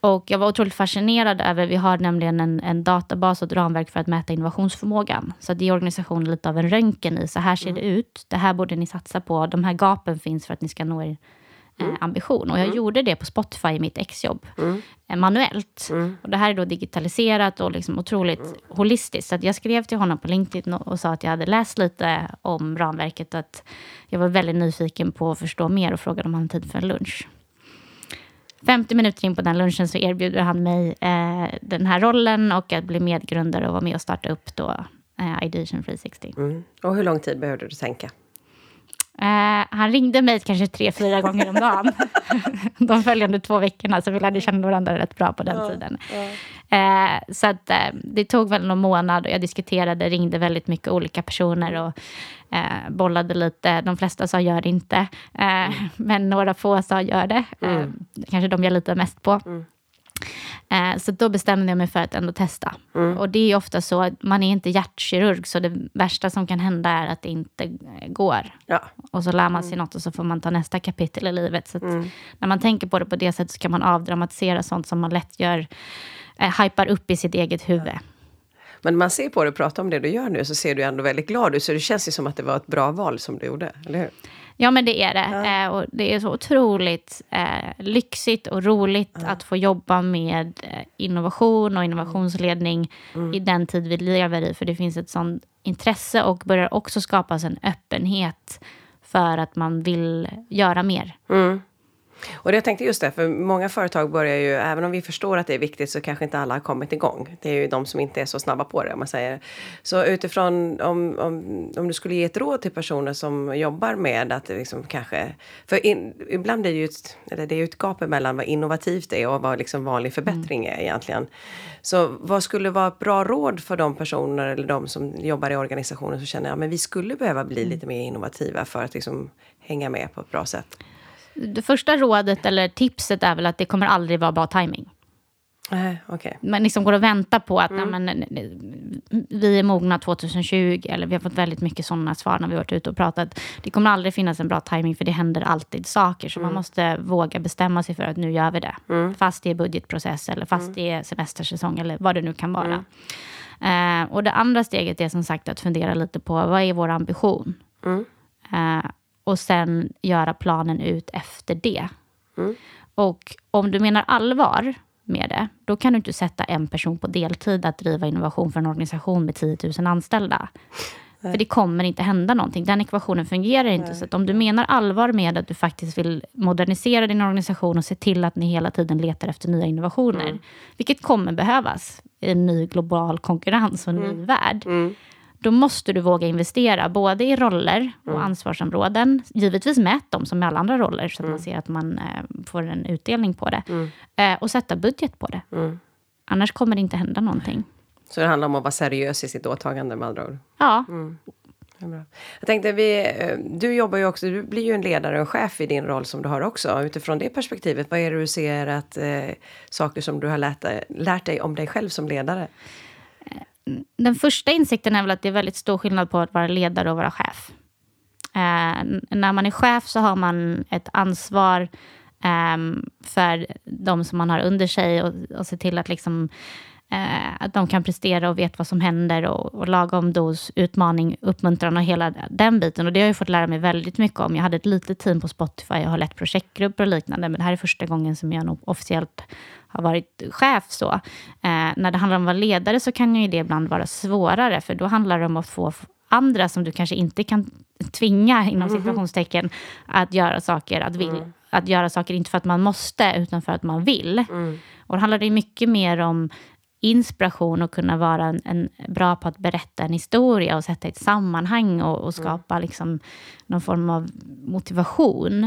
Och jag var otroligt fascinerad över, vi har nämligen en, en databas och ett ramverk för att mäta innovationsförmågan. Så det är organisationen lite av en röntgen i, så här ser mm. det ut, det här borde ni satsa på, de här gapen finns för att ni ska nå er mm. ambition. Och jag mm. gjorde det på Spotify i mitt exjobb, mm. Eh, manuellt. Mm. Och det här är då digitaliserat och liksom otroligt mm. holistiskt. Så jag skrev till honom på LinkedIn och, sa att jag hade läst lite om ramverket. Att jag var väldigt nyfiken på att förstå mer och frågade om han hade tid för en lunch. 50 minuter in på den lunchen så erbjuder han mig eh, den här rollen och att bli medgrundare och vara med och starta upp då eh, Ideation 360. Mm. Och hur lång tid behövde du tänka? Uh, han ringde mig kanske tre, fyra gånger om dagen. De följande två veckorna, så vi lärde känna varandra rätt bra på den ja, tiden. Ja. Uh, så att, uh, det tog väl någon månad och jag diskuterade, ringde väldigt mycket olika personer och bollade lite. De flesta sa gör det inte, mm. men några få sa gör det. Mm. kanske de jag litar mest på. Mm. Eh, så då bestämde jag mig för att ändå testa. Mm. Och det är ofta så att man är inte hjärtkirurg, så det värsta som kan hända är att det inte går. Ja. Och så lär man sig mm. något och så får man ta nästa kapitel i livet. Så mm. när man tänker på det på det sättet så kan man avdramatisera sånt som man lätt gör, eh, hypar upp i sitt eget huvud. Ja. Men man ser på det och pratar om det du gör nu så ser du ändå väldigt glad ut. Så det känns ju som att det var ett bra val som du gjorde, eller hur? Ja, men det är det. Ja. Eh, och det är så otroligt eh, lyxigt och roligt ja. att få jobba med eh, innovation och innovationsledning mm. i den tid vi lever i. För det finns ett sånt intresse och börjar också skapas en öppenhet för att man vill göra mer. Mm. Och jag tänkte just det, för många företag börjar ju, även om vi förstår att det är viktigt så kanske inte alla har kommit igång. Det är ju de som inte är så snabba på det om man säger. Så utifrån om, om, om du skulle ge ett råd till personer som jobbar med att liksom kanske, för in, ibland är det ju ett, eller det är ett gap mellan vad innovativt är och vad liksom vanlig förbättring mm. är egentligen. Så vad skulle vara ett bra råd för de personer eller de som jobbar i organisationer som känner att ja, vi skulle behöva bli mm. lite mer innovativa för att liksom hänga med på ett bra sätt? Det första rådet eller tipset är väl att det kommer aldrig vara bra timing. Uh, okay. Man liksom går och väntar på att mm. men, vi är mogna 2020. Eller vi har fått väldigt mycket sådana svar när vi varit ute och pratat. Det kommer aldrig finnas en bra timing för det händer alltid saker. Så mm. man måste våga bestämma sig för att nu gör vi det. Mm. Fast det är budgetprocess eller fast mm. det är semestersäsong eller vad det nu kan vara. Uh, och det andra steget är som sagt att fundera lite på vad är vår ambition? Uh, och sen göra planen ut efter det. Mm. Och om du menar allvar med det, då kan du inte sätta en person på deltid att driva innovation för en organisation med 10 000 anställda. Nej. För det kommer inte hända någonting. Den ekvationen fungerar inte. Nej. Så om du menar allvar med att du faktiskt vill modernisera din organisation och se till att ni hela tiden letar efter nya innovationer, mm. vilket kommer behövas i en ny global konkurrens och en mm. ny värld. Mm då måste du våga investera både i roller och Mm. ansvarsområden. Givetvis mät dem som med alla andra roller, så att Mm. man ser att man eh, får en utdelning på det. Eh, och sätta budget på det. Mm. Annars kommer det inte hända någonting. Så det handlar om att vara seriös i sitt åtagande med andra ord. Ja, Mm. Jag tänkte, vi, eh, du jobbar ju också, du blir ju en ledare och chef i din roll som du har också. Utifrån det perspektivet, vad är det du ser att eh, saker som du har lärt lärt dig om dig själv som ledare? Den första insikten är väl att det är väldigt stor skillnad på att vara ledare och vara chef. Eh, när man är chef så har man ett ansvar eh, för de som man har under sig och, och se till att, liksom, eh, att de kan prestera och vet vad som händer och, och lagom dos, utmaning, uppmuntran och hela den biten. Och det har jag fått lära mig väldigt mycket om. Jag hade ett litet team på Spotify, jag har lett projektgrupper och liknande, men det här är första gången som jag nog officiellt har varit chef. Så. Eh, när det handlar om att vara ledare så kan ju det ibland vara svårare, för då handlar det om att få andra som du kanske inte kan tvinga, inom situationstecken, att göra saker, att, vill, att göra saker, inte för att man måste, utan för att man vill. Och då handlar det mycket mer om inspiration och kunna vara en, en bra på att berätta en historia och sätta ett sammanhang och, och skapa liksom någon form av motivation.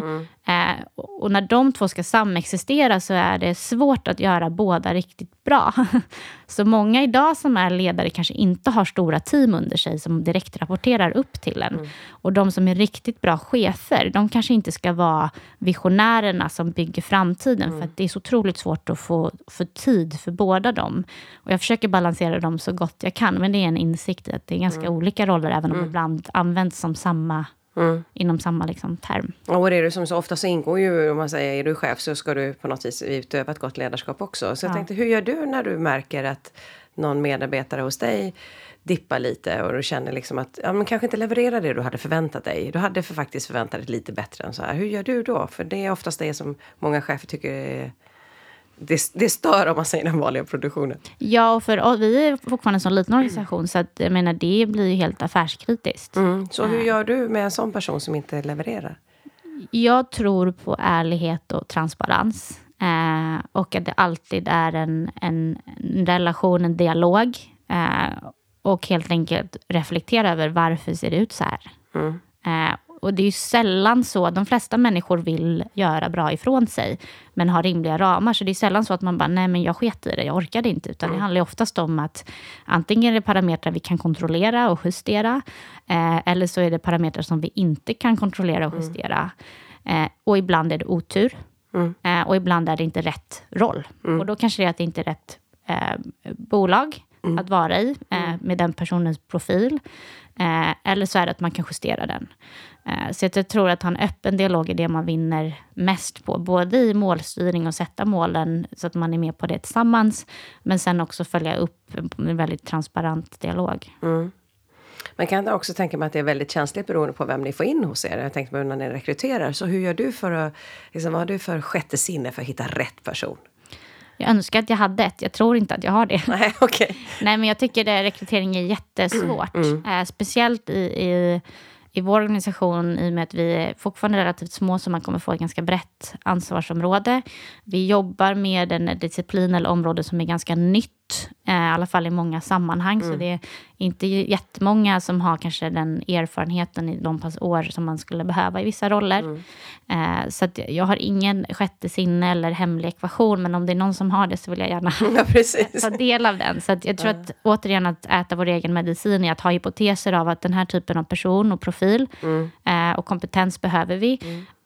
Eh, och och när de två ska samexistera så är det svårt att göra båda riktigt bra. Så många idag som är ledare kanske inte har stora team under sig som direkt rapporterar upp till en. Och de som är riktigt bra chefer, de kanske inte ska vara visionärerna som bygger framtiden. För att det är så otroligt svårt att få, få tid för båda dem. Och jag försöker balansera dem så gott jag kan. Men det är en insikt i att det är ganska olika roller, även om de ibland används som samma, inom samma liksom, term. Och det är det som så ofta så ingår ju, om man säger är du chef så ska du på något vis utöva ett gott ledarskap också. Så jag Ja. tänkte, hur gör du när du märker att någon medarbetare hos dig dippar lite och du känner liksom att ja, men kanske inte levererar det du hade förväntat dig. Du hade för faktiskt förväntat dig lite bättre än så här. Hur gör du då? För det är oftast det som många chefer tycker är det, det stör om man säger den vanliga produktionen. Ja, och för vi är fortfarande en sån liten organisation, så att, jag menar, det blir ju helt affärskritiskt. Mm. Så hur gör du med en sån person som inte levererar? Jag tror på ärlighet och transparens. Eh, och att det alltid är en, en, en relation, en dialog. Eh, och helt enkelt reflektera över varför ser det ut så här. Mm. Eh, och det är sällan så, de flesta människor vill göra bra ifrån sig, men har rimliga ramar. Så det är sällan så att man bara, nej men jag sket i det, jag orkade inte. Utan det handlar oftast om att antingen är det parametrar vi kan kontrollera och justera, eh, eller så är det parametrar som vi inte kan kontrollera och justera. Eh, och ibland är det otur. Eh, och ibland är det inte rätt roll. Och då kanske det är att det inte är rätt eh, bolag att vara i med den personens profil. Eh, eller så är det att man kan justera den. Eh, så att jag tror att ha en öppen dialog är det man vinner mest på. Både i målstyrning och sätta målen så att man är med på det tillsammans. Men sen också följa upp en väldigt transparent dialog. Mm. Man kan också tänka mig att det är väldigt känsligt beroende på vem ni får in hos er. Jag tänkte på när ni rekryterar. Så hur gör du för att, liksom, vad har du för sjätte sinne för att hitta rätt person? Jag önskar att jag hade ett. Jag tror inte att jag har det. Nej, okej. Nej, men jag tycker det, rekrytering är jättesvårt. Eh, speciellt i, i, i vår organisation, i och med att vi är fortfarande relativt små, så man kommer få ett ganska brett ansvarsområde. Vi jobbar med en disciplin eller område som är ganska nytt, eh, i alla fall i många sammanhang. Så det är inte jättemånga som har kanske den erfarenheten i de pass år som man skulle behöva i vissa roller. Eh, så jag har ingen sjätte sinne eller hemlig ekvation, men om det är någon som har det så vill jag gärna Ja, ta del av den. Så jag tror att återigen att äta vår egen medicin är att ha hypoteser av att den här typen av person och profil eh, och kompetens behöver vi.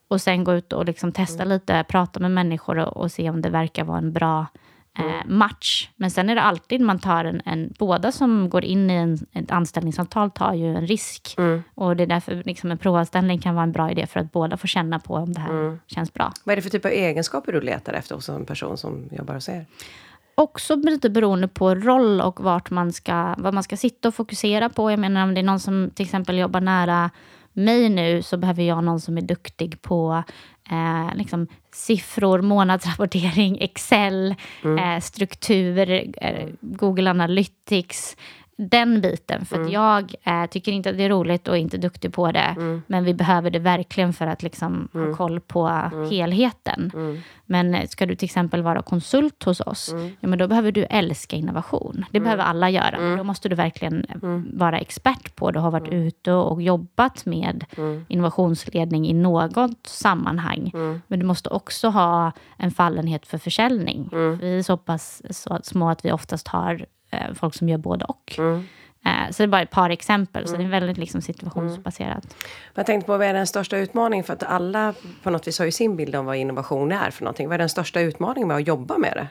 Och sen gå ut och liksom testa lite, prata med människor och, och se om det verkar vara en bra eh, match. Men sen är det alltid man tar en, en båda som går in i en, ett anställningsavtal tar ju en risk. Och det är därför liksom en provanställning kan vara en bra idé för att båda får känna på om det här känns bra. Vad är det för typ av egenskaper du letar efter hos en person som jobbar hos er? också lite beroende på roll och vart man ska, vad man ska sitta och fokusera på. Jag menar om det är någon som till exempel jobbar nära mig nu så behöver jag någon som är duktig på eh, liksom, siffror, månadsrapportering, Excel, eh, struktur, eh, Google Analytics. Den biten. För att jag eh, tycker inte att det är roligt och är inte duktig på det. Men vi behöver det verkligen för att liksom, ha koll på helheten. Men eh, ska du till exempel vara konsult hos oss, ja, men då behöver du älska innovation. Det behöver alla göra. Då måste du verkligen eh, vara expert på det och ha varit ute och jobbat med innovationsledning i något sammanhang. Men du måste också ha en fallenhet för försäljning. Vi är så pass så små att vi oftast har eh, folk som gör både och. Eh, så det är bara ett par exempel, så det är väldigt liksom, situationsbaserat. Jag tänkte på vad är den största utmaningen? För att alla på något vis har ju sin bild om vad innovation är för någonting. Vad är den största utmaningen med att jobba med det?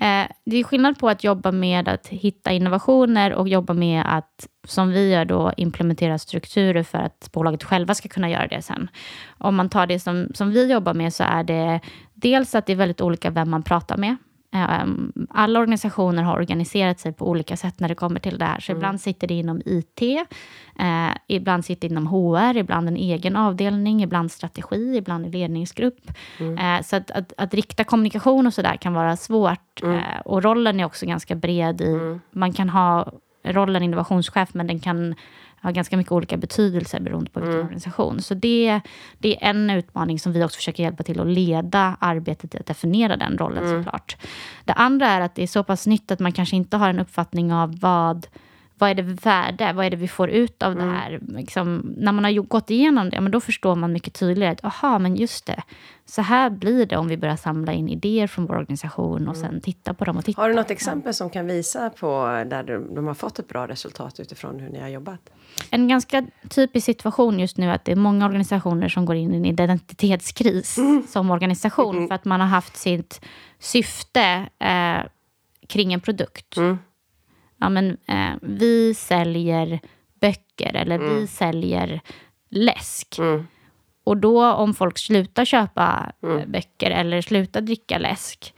Eh, det är skillnad på att jobba med att hitta innovationer och jobba med att, som vi gör då, implementera strukturer för att bolaget själva ska kunna göra det sen. Om man tar det som, som vi jobbar med så är det dels att det är väldigt olika vem man pratar med. Um, alla organisationer har organiserat sig på olika sätt när det kommer till det här. Så ibland sitter det inom IT, eh, ibland sitter det inom HR, ibland en egen avdelning, ibland strategi, ibland en ledningsgrupp. Eh, så att, att, att rikta kommunikation och sådär kan vara svårt. Eh, och rollen är också ganska bred. I, Man kan ha rollen innovationschef, men den kan ha ganska mycket olika betydelser beroende på vilken organisation. Så det, det är en utmaning som vi också försöker hjälpa till att leda arbetet i att definiera den rollen såklart. Det andra är att det är så pass nytt att man kanske inte har en uppfattning av vad vad är det värde? Vad är det vi får ut av det här? Liksom, när man har gått igenom det, men då förstår man mycket tydligare att aha, men just det, så här blir det om vi börjar samla in idéer från vår organisation och sen titta på dem och titta. Har du något exempel som kan visa på där de har fått ett bra resultat utifrån hur ni har jobbat? En ganska typisk situation just nu är att det är många organisationer som går in i en identitetskris som organisation för att man har haft sitt syfte eh, kring en produkt. Ja, men, eh, vi säljer böcker eller vi säljer läsk. Och då om folk slutar köpa eh, böcker eller slutar dricka läsk,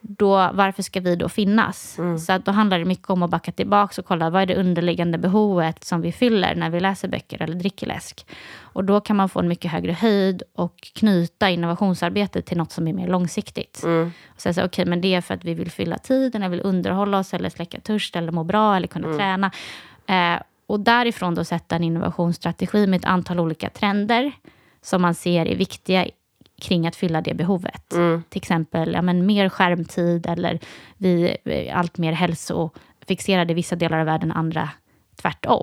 då, varför ska vi då finnas? Så att då handlar det mycket om att backa tillbaka och kolla vad är det underliggande behovet som vi fyller när vi läser böcker eller dricker läsk. Och då kan man få en mycket högre höjd och knyta innovationsarbetet till något som är mer långsiktigt. Och säga så, okej, men det är för att vi vill fylla tiden, eller vill underhålla oss, eller släcka törst, eller må bra, eller kunna träna. Eh, och därifrån då sätta en innovationsstrategi med ett antal olika trender som man ser är viktiga kring att fylla det behovet. Till exempel ja, men mer skärmtid eller vi är allt mer hälsofixerade i vissa delar av världen, andra tvärtom.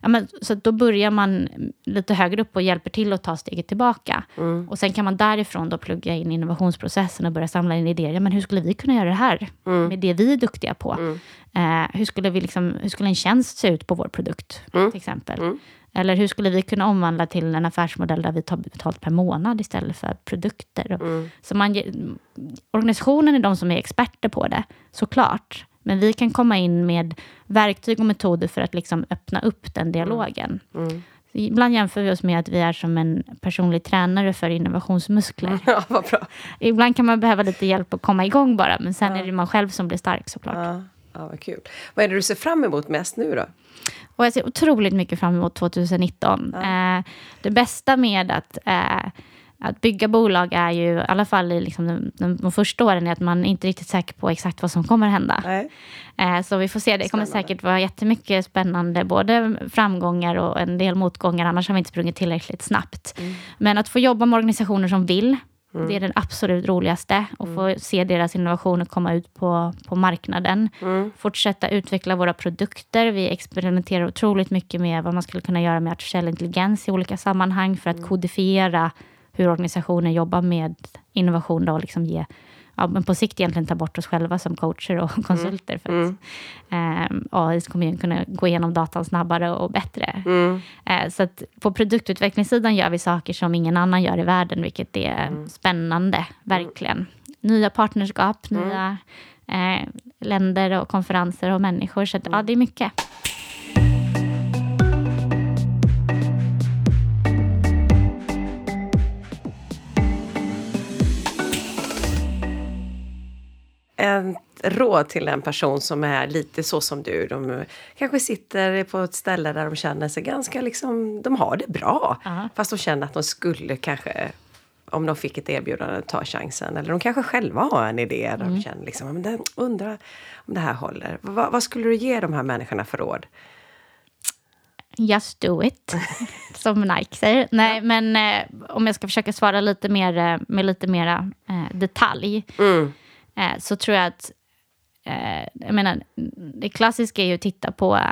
Ja, men, så då börjar man lite högre upp och hjälper till att ta steget tillbaka. Och sen kan man därifrån då plugga in innovationsprocessen och börja samla in idéer. Ja, men hur skulle vi kunna göra det här med det vi är duktiga på? Eh, hur, skulle vi liksom, hur skulle en tjänst se ut på vår produkt, till exempel? Eller hur skulle vi kunna omvandla till en affärsmodell där vi tar betalt per månad istället för produkter? Och- Så man, organisationen är de som är experter på det, såklart. Men vi kan komma in med verktyg och metoder för att liksom öppna upp den dialogen. Ibland jämför vi oss med att vi är som en personlig tränare för innovationsmuskler. Ja, vad bra. Ibland kan man behöva lite hjälp att komma igång bara, men sen är det man själv som blir stark såklart. Ja, ja, vad kul. Vad är det du ser fram emot mest nu då? Och jag ser otroligt mycket fram emot 2019. Eh, det bästa med att, eh, att bygga bolag är ju, i alla fall i liksom de, de, de första åren, är att man inte är riktigt säker på exakt vad som kommer hända. Eh, så vi får se, det kommer Spännande. säkert vara jättemycket spännande, både framgångar och en del motgångar, annars har vi inte sprungit tillräckligt snabbt. Mm. Men att få jobba med organisationer som vill, det är det absolut roligaste. Och få se deras innovationer komma ut på, på marknaden. Fortsätta utveckla våra produkter. Vi experimenterar otroligt mycket med vad man skulle kunna göra med artificiell intelligens i olika sammanhang för att kodifiera hur organisationer jobbar med innovation då, och liksom ge ja, men på sikt egentligen ta bort oss själva som coacher och konsulter. För att ehm, AI kommer ju kunna gå igenom datan snabbare och bättre. Eh, så att på produktutvecklingssidan gör vi saker som ingen annan gör i världen, vilket är spännande, verkligen. Nya partnerskap, nya eh, länder och konferenser och människor. Så att, ja, det är mycket. En råd till en person som är lite så som du. De kanske sitter på ett ställe där de känner sig ganska liksom, de har det bra. Ja. Fast de känner att de skulle kanske om de fick ett erbjudande ta chansen. Eller de kanske själva har en idé. Mm. de känner liksom, men den, undrar om det här håller. Vad, vad skulle du ge de här människorna för råd? Just do it, som Nike säger. Nej, men eh, om jag ska försöka svara lite mer eh, med lite mera eh, detalj Mm. Eh, så tror jag att eh, jag menar, det klassiska är ju att titta på eh,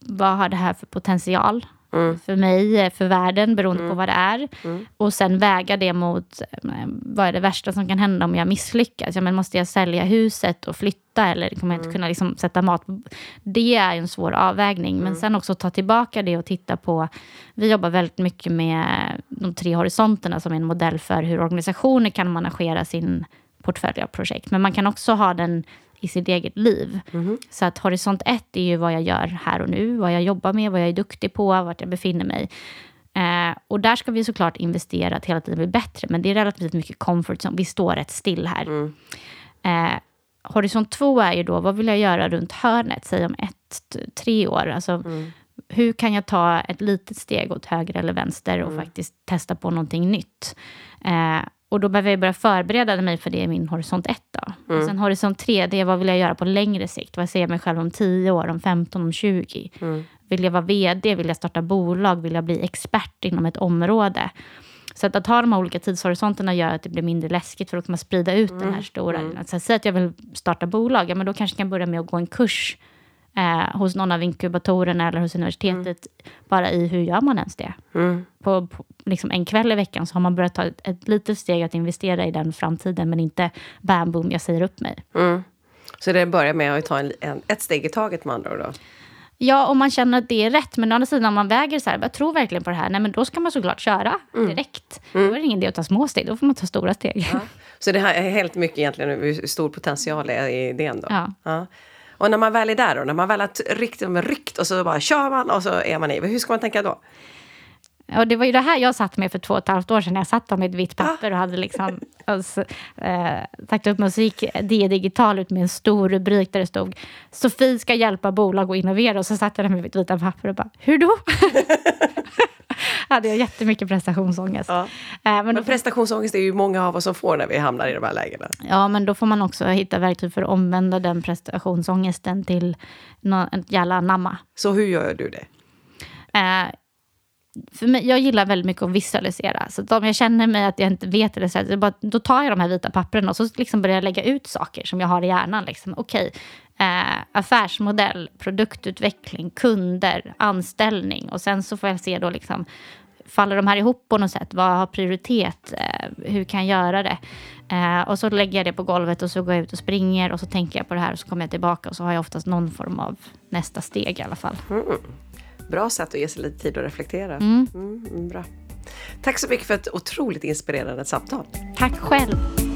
vad har det här för potential Mm. för mig, eh, för världen, beroende på vad det är. Och sen väga det mot eh, vad är det värsta som kan hända om jag misslyckas. Ja, men måste jag sälja huset och flytta eller kommer jag inte kunna liksom sätta mat på... Det är en svår avvägning. Men sen också ta tillbaka det och titta på... Vi jobbar väldigt mycket med de tre horisonterna som är en modell för hur organisationer kan managera sin portfölj av projekt. Men man kan också ha den i sitt eget liv. Så att horisont ett är ju vad jag gör här och nu, vad jag jobbar med, vad jag är duktig på, vart jag befinner mig. Eh, och där ska vi såklart investera att hela tiden bli bättre, men det är relativt mycket comfort zone. Vi står rätt still här. Eh, horisont två är ju då, vad vill jag göra runt hörnet, säg om ett, tre år. Alltså, Hur kan jag ta ett litet steg åt höger eller vänster och faktiskt testa på någonting nytt? Eh, och då behöver jag börja förbereda mig för det i min horisont 1. Då. Och sen horisont 3, det är vad vill jag göra på längre sikt? Vad ser jag mig själv om 10 år, om 15, om 20? Vill jag vara vd? Vill jag starta bolag? Vill jag bli expert inom ett område? Så att, att ha de här olika tidshorisonterna gör att det blir mindre läskigt för då kan man sprida ut den här stora. Alltså, säg att jag vill starta bolag, ja, men då kanske jag kan börja med att gå en kurs eh, hos någon av inkubatorerna eller hos universitetet. Bara i hur gör man ens det? Mm. På, på liksom en kväll i veckan så har man börjat ta ett, ett litet steg att investera i den framtiden men inte bam boom, jag säger upp mig. Mm. Så det börjar med att ta en, en, ett steg i taget med andra ord då? Ja, om man känner att det är rätt. Men å andra sidan, om man väger så här, jag tror verkligen på det här. Nej, men då ska man såklart köra direkt. Då är det ingen idé att ta små steg, då får man ta stora steg. Ja. Så det här är helt mycket egentligen hur stor potential är i idén då? Ja. Och när man väl är där då, när man väl har ryckt, ryckt och så bara kör man och så är man i. Hur ska man tänka då? Och det var ju det här jag satt med för två och ett halvt år sedan. Jag satt med ett vitt papper och hade liksom alltså, eh, sagt upp musik, det digital ut med en stor rubrik där det stod Sofie ska hjälpa bolag att innovera. Och så satt jag där med mitt vita papper och bara, hur då? hade jag jättemycket prestationsångest. Ja. Eh, men Men prestationsångest är ju många av oss som får när vi hamnar i de här lägena. Ja, men då får man också hitta verktyg för att omvända den prestationsångesten till nå- ett jävla anamma. Så hur gör du det? Eh, för mig, jag gillar väldigt mycket att visualisera. Så om jag känner mig att jag inte vet eller så, här, bara, då tar jag de här vita papperna och så liksom börjar jag lägga ut saker som jag har i hjärnan. Liksom. Okej, eh, affärsmodell, produktutveckling, kunder, anställning. Och sen så får jag se då liksom, faller de här ihop på något sätt? Vad har prioritet? Eh, hur kan jag göra det? Eh, och så lägger jag det på golvet och så går jag ut och springer och så tänker jag på det här och så kommer jag tillbaka och så har jag oftast någon form av nästa steg i alla fall. Bra sätt att ge sig lite tid att reflektera. Mm. Mm, bra. Tack så mycket för ett otroligt inspirerande samtal. Tack själv!